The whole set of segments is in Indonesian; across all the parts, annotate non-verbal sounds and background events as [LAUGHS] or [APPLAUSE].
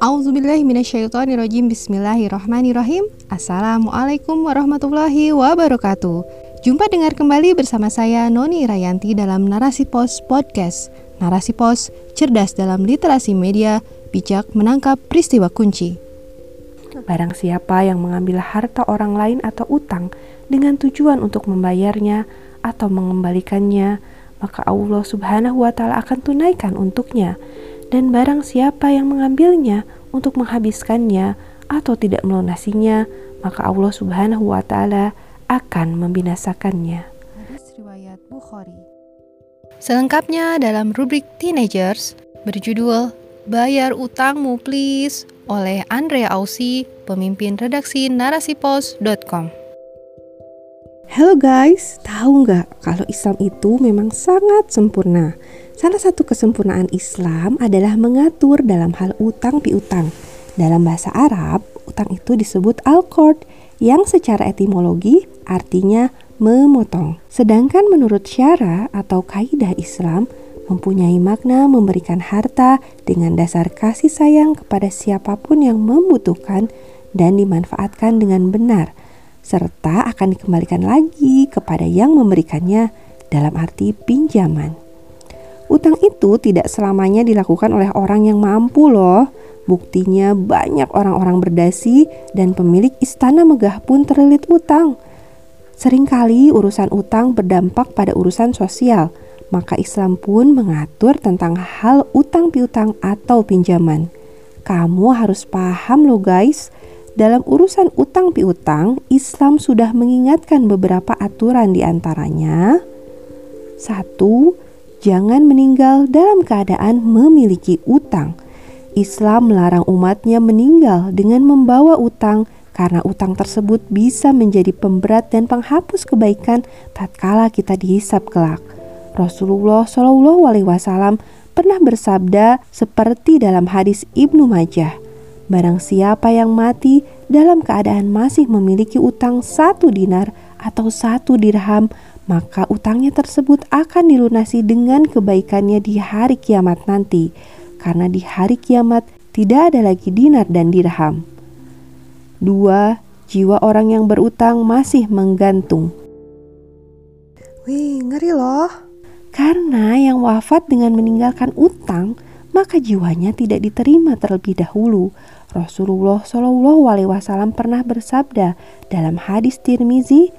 Auzubillahiminasyaitonirrojim Bismillahirrahmanirrahim. Assalamualaikum warahmatullahi wabarakatuh. Jumpa dengar kembali bersama saya Noni Rayanti dalam Narasi Pos Podcast. Narasi Pos, cerdas dalam literasi media, bijak menangkap peristiwa kunci. Barang siapa yang mengambil harta orang lain atau utang dengan tujuan untuk membayarnya atau mengembalikannya, maka Allah Subhanahu wa taala akan tunaikan untuknya dan barang siapa yang mengambilnya untuk menghabiskannya atau tidak melunasinya, maka Allah Subhanahu wa taala akan membinasakannya. Selengkapnya dalam rubrik Teenagers berjudul Bayar Utangmu Please oleh Andrea Ausi, pemimpin redaksi narasipos.com. Halo guys, tahu nggak kalau Islam itu memang sangat sempurna? Salah satu kesempurnaan Islam adalah mengatur dalam hal utang piutang. Dalam bahasa Arab, utang itu disebut al-qard yang secara etimologi artinya memotong. Sedangkan menurut syara atau kaidah Islam mempunyai makna memberikan harta dengan dasar kasih sayang kepada siapa pun yang membutuhkan dan dimanfaatkan dengan benar – serta akan dikembalikan lagi kepada yang memberikannya dalam arti pinjaman. Utang itu tidak selamanya dilakukan oleh orang yang mampu loh. Buktinya banyak orang-orang berdasi dan pemilik istana megah pun terlilit utang. Seringkali urusan utang berdampak pada urusan sosial, maka Islam pun mengatur tentang hal utang piutang atau pinjaman. Kamu harus paham loh guys, dalam urusan utang piutang, Islam sudah mengingatkan beberapa aturan di antaranya. Satu, jangan meninggal dalam keadaan memiliki utang. Islam melarang umatnya meninggal dengan membawa utang karena utang tersebut bisa menjadi pemberat dan penghapus kebaikan tatkala kita dihisap kelak. Rasulullah Shallallahu Alaihi Wasallam pernah bersabda seperti dalam hadis Ibnu Majah, Barang siapa yang mati dalam keadaan masih memiliki utang satu dinar atau satu dirham, maka utangnya tersebut akan dilunasi dengan kebaikannya di hari kiamat nanti. Karena di hari kiamat tidak ada lagi dinar dan dirham. Dua, jiwa orang yang berutang masih menggantung. Wih, ngeri loh. Karena yang wafat dengan meninggalkan utang, maka jiwanya tidak diterima terlebih dahulu. Rasulullah Shallallahu Alaihi Wasallam pernah bersabda dalam hadis Tirmizi,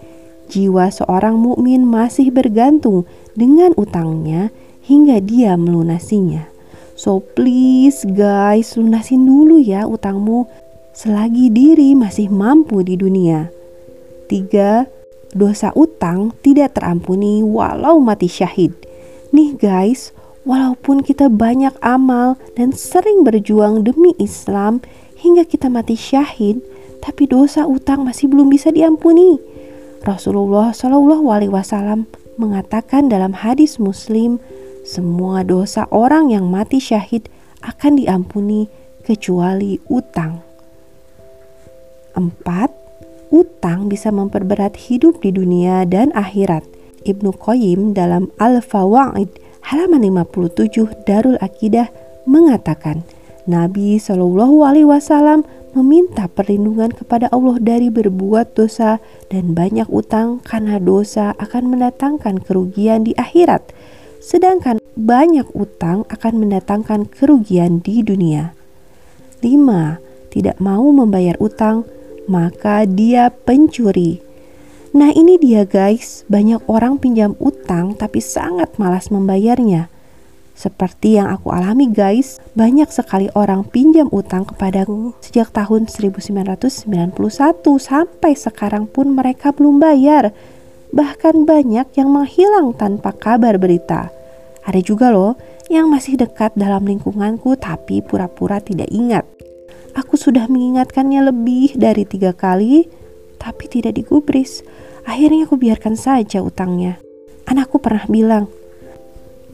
jiwa seorang mukmin masih bergantung dengan utangnya hingga dia melunasinya. So please guys, lunasin dulu ya utangmu selagi diri masih mampu di dunia. Tiga, dosa utang tidak terampuni walau mati syahid. Nih guys, walaupun kita banyak amal dan sering berjuang demi Islam, hingga kita mati syahid, tapi dosa utang masih belum bisa diampuni. Rasulullah Shallallahu Alaihi Wasallam mengatakan dalam hadis Muslim, semua dosa orang yang mati syahid akan diampuni kecuali utang. Empat, utang bisa memperberat hidup di dunia dan akhirat. Ibnu Qayyim dalam Al-Fawaid halaman 57 Darul Akidah mengatakan, Nabi Shallallahu Alaihi Wasallam meminta perlindungan kepada Allah dari berbuat dosa dan banyak utang karena dosa akan mendatangkan kerugian di akhirat, sedangkan banyak utang akan mendatangkan kerugian di dunia. 5. Tidak mau membayar utang, maka dia pencuri. Nah ini dia guys, banyak orang pinjam utang tapi sangat malas membayarnya. Seperti yang aku alami guys, banyak sekali orang pinjam utang kepadaku sejak tahun 1991 sampai sekarang pun mereka belum bayar. Bahkan banyak yang menghilang tanpa kabar berita. Ada juga loh yang masih dekat dalam lingkunganku tapi pura-pura tidak ingat. Aku sudah mengingatkannya lebih dari tiga kali, tapi tidak digubris. Akhirnya aku biarkan saja utangnya. Anakku pernah bilang,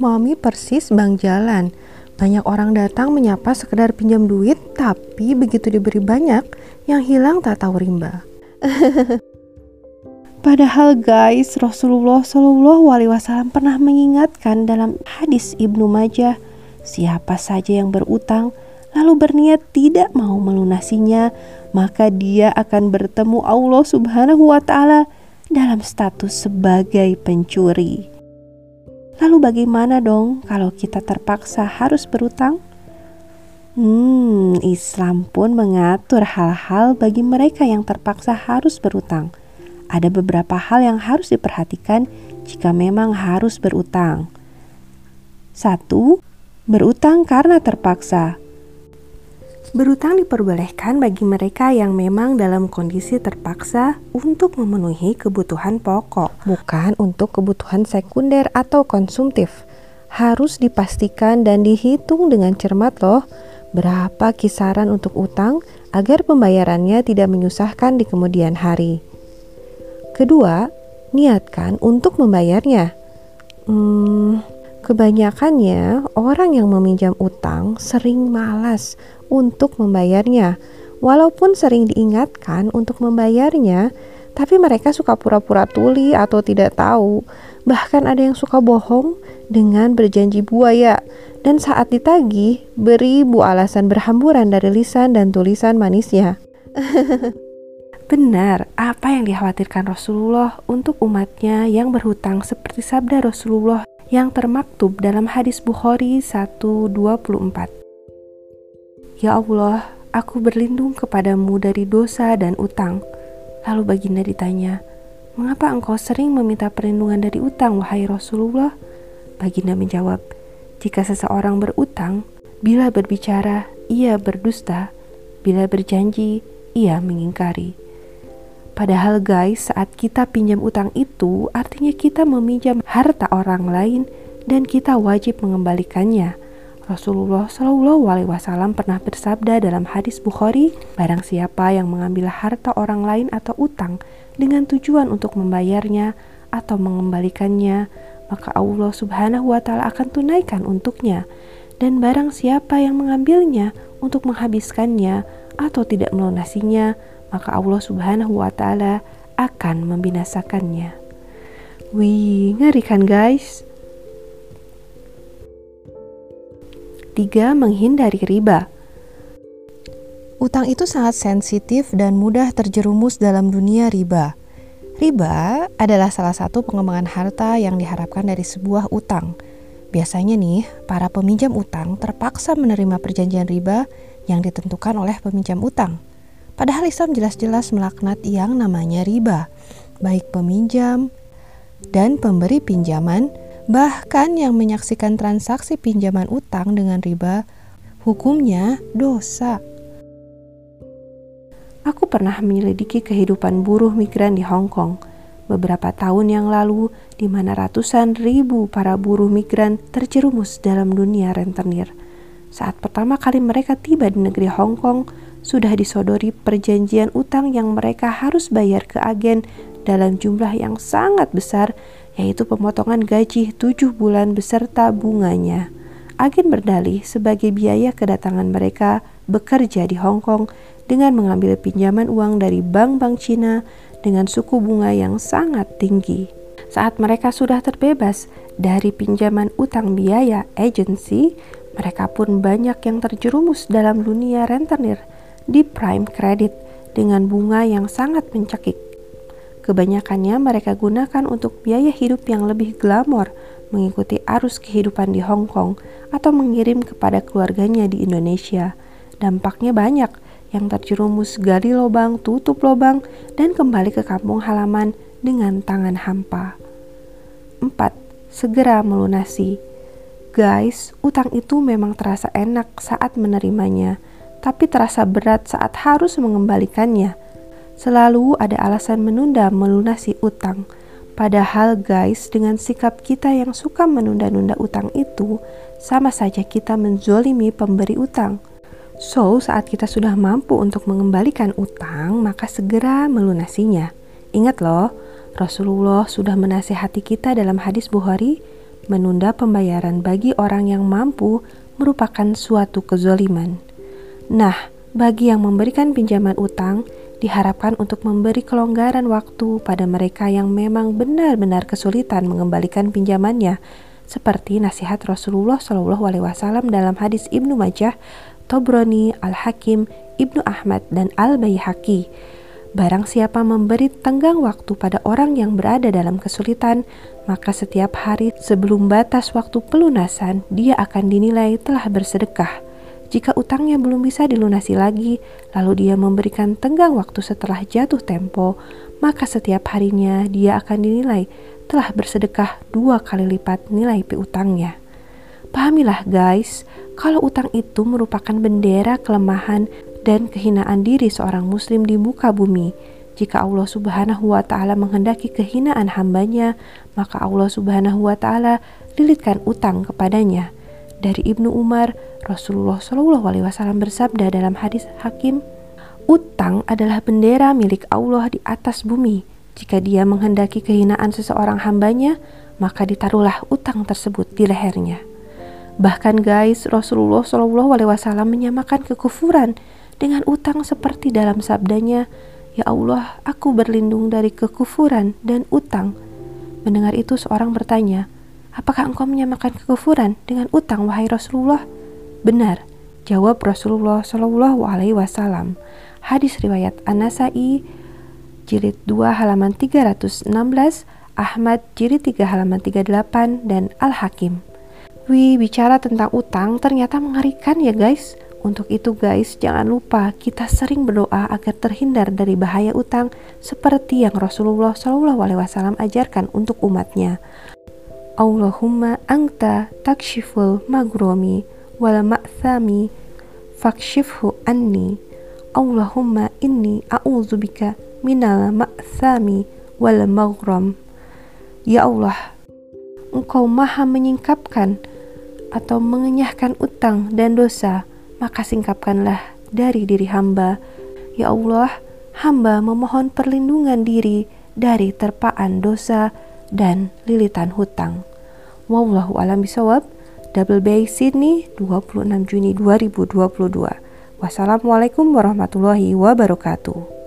Mami persis bang jalan. Banyak orang datang menyapa sekedar pinjam duit, tapi begitu diberi banyak, yang hilang tak tahu rimba. [LAUGHS] Padahal guys, Rasulullah Shallallahu Alaihi Wasallam pernah mengingatkan dalam hadis Ibnu Majah, siapa saja yang berutang lalu berniat tidak mau melunasinya, maka dia akan bertemu Allah Subhanahu wa taala dalam status sebagai pencuri. Lalu bagaimana dong kalau kita terpaksa harus berutang? Hmm, Islam pun mengatur hal-hal bagi mereka yang terpaksa harus berutang ada beberapa hal yang harus diperhatikan jika memang harus berutang. Satu, berutang karena terpaksa. Berutang diperbolehkan bagi mereka yang memang dalam kondisi terpaksa untuk memenuhi kebutuhan pokok, bukan untuk kebutuhan sekunder atau konsumtif. Harus dipastikan dan dihitung dengan cermat loh berapa kisaran untuk utang agar pembayarannya tidak menyusahkan di kemudian hari. Kedua, niatkan untuk membayarnya. Hmm, kebanyakannya orang yang meminjam utang sering malas untuk membayarnya. Walaupun sering diingatkan untuk membayarnya, tapi mereka suka pura-pura tuli atau tidak tahu. Bahkan ada yang suka bohong dengan berjanji buaya dan saat ditagih beribu alasan berhamburan dari lisan dan tulisan manisnya. [LAUGHS] Benar, apa yang dikhawatirkan Rasulullah untuk umatnya yang berhutang seperti sabda Rasulullah yang termaktub dalam hadis Bukhari 1.24. Ya Allah, aku berlindung kepadamu dari dosa dan utang. Lalu baginda ditanya, Mengapa engkau sering meminta perlindungan dari utang, wahai Rasulullah? Baginda menjawab, Jika seseorang berutang, bila berbicara, ia berdusta, bila berjanji, ia mengingkari. Padahal guys, saat kita pinjam utang itu artinya kita meminjam harta orang lain dan kita wajib mengembalikannya. Rasulullah Wasallam pernah bersabda dalam hadis Bukhari, barang siapa yang mengambil harta orang lain atau utang dengan tujuan untuk membayarnya atau mengembalikannya, maka Allah Subhanahu wa Ta'ala akan tunaikan untuknya. Dan barang siapa yang mengambilnya untuk menghabiskannya atau tidak melunasinya, maka Allah Subhanahu wa taala akan membinasakannya. Wih, ngeri kan guys? Tiga, menghindari riba. Utang itu sangat sensitif dan mudah terjerumus dalam dunia riba. Riba adalah salah satu pengembangan harta yang diharapkan dari sebuah utang. Biasanya nih, para peminjam utang terpaksa menerima perjanjian riba yang ditentukan oleh peminjam utang. Padahal Islam jelas-jelas melaknat yang namanya riba, baik peminjam dan pemberi pinjaman, bahkan yang menyaksikan transaksi pinjaman utang dengan riba, hukumnya dosa. Aku pernah menyelidiki kehidupan buruh migran di Hong Kong beberapa tahun yang lalu di mana ratusan ribu para buruh migran terjerumus dalam dunia rentenir. Saat pertama kali mereka tiba di negeri Hong Kong, sudah disodori perjanjian utang yang mereka harus bayar ke agen dalam jumlah yang sangat besar, yaitu pemotongan gaji tujuh bulan beserta bunganya. Agen berdalih sebagai biaya kedatangan mereka bekerja di Hong Kong dengan mengambil pinjaman uang dari bank-bank Cina dengan suku bunga yang sangat tinggi. Saat mereka sudah terbebas dari pinjaman utang biaya agensi, mereka pun banyak yang terjerumus dalam dunia rentenir di prime credit dengan bunga yang sangat mencekik. Kebanyakannya mereka gunakan untuk biaya hidup yang lebih glamor, mengikuti arus kehidupan di Hong Kong atau mengirim kepada keluarganya di Indonesia. Dampaknya banyak yang terjerumus gali lubang, tutup lubang, dan kembali ke kampung halaman dengan tangan hampa. 4. Segera melunasi. Guys, utang itu memang terasa enak saat menerimanya, tapi terasa berat saat harus mengembalikannya. Selalu ada alasan menunda melunasi utang. Padahal guys, dengan sikap kita yang suka menunda-nunda utang itu, sama saja kita menzolimi pemberi utang. So, saat kita sudah mampu untuk mengembalikan utang, maka segera melunasinya. Ingat loh, Rasulullah sudah menasihati kita dalam hadis Bukhari, menunda pembayaran bagi orang yang mampu merupakan suatu kezoliman. Nah, bagi yang memberikan pinjaman utang, diharapkan untuk memberi kelonggaran waktu pada mereka yang memang benar-benar kesulitan mengembalikan pinjamannya, seperti nasihat Rasulullah Shallallahu Alaihi Wasallam dalam hadis Ibnu Majah, Tobroni, Al Hakim, Ibnu Ahmad dan Al Baihaqi. Barang siapa memberi tenggang waktu pada orang yang berada dalam kesulitan, maka setiap hari sebelum batas waktu pelunasan, dia akan dinilai telah bersedekah. Jika utangnya belum bisa dilunasi lagi, lalu dia memberikan tenggang waktu setelah jatuh tempo, maka setiap harinya dia akan dinilai telah bersedekah dua kali lipat nilai piutangnya. Pahamilah guys, kalau utang itu merupakan bendera kelemahan dan kehinaan diri seorang muslim di muka bumi. Jika Allah Subhanahu wa taala menghendaki kehinaan hambanya, maka Allah Subhanahu wa taala lilitkan utang kepadanya. Dari Ibnu Umar, Rasulullah Shallallahu alaihi wasallam bersabda dalam hadis Hakim, "Utang adalah bendera milik Allah di atas bumi. Jika dia menghendaki kehinaan seseorang hambanya, maka ditaruhlah utang tersebut di lehernya." Bahkan guys, Rasulullah Shallallahu alaihi wasallam menyamakan kekufuran dengan utang seperti dalam sabdanya, Ya Allah, aku berlindung dari kekufuran dan utang. Mendengar itu seorang bertanya, Apakah engkau menyamakan kekufuran dengan utang, wahai Rasulullah? Benar, jawab Rasulullah Shallallahu Alaihi Wasallam. Hadis riwayat An-Nasai, jilid 2 halaman 316, Ahmad jilid 3 halaman 38, dan Al-Hakim. Wih, bicara tentang utang ternyata mengerikan ya guys. Untuk itu guys, jangan lupa kita sering berdoa agar terhindar dari bahaya utang seperti yang Rasulullah SAW ajarkan untuk umatnya. Allahumma angta takshiful magromi wal ma'thami fakshifhu anni. Allahumma inni a'udzubika minal ma'thami wal maghram. Ya Allah, Engkau maha menyingkapkan atau mengenyahkan utang dan dosa maka singkapkanlah dari diri hamba. Ya Allah, hamba memohon perlindungan diri dari terpaan dosa dan lilitan hutang. Wallahu alam bisawab. Double Bay Sydney 26 Juni 2022. Wassalamualaikum warahmatullahi wabarakatuh.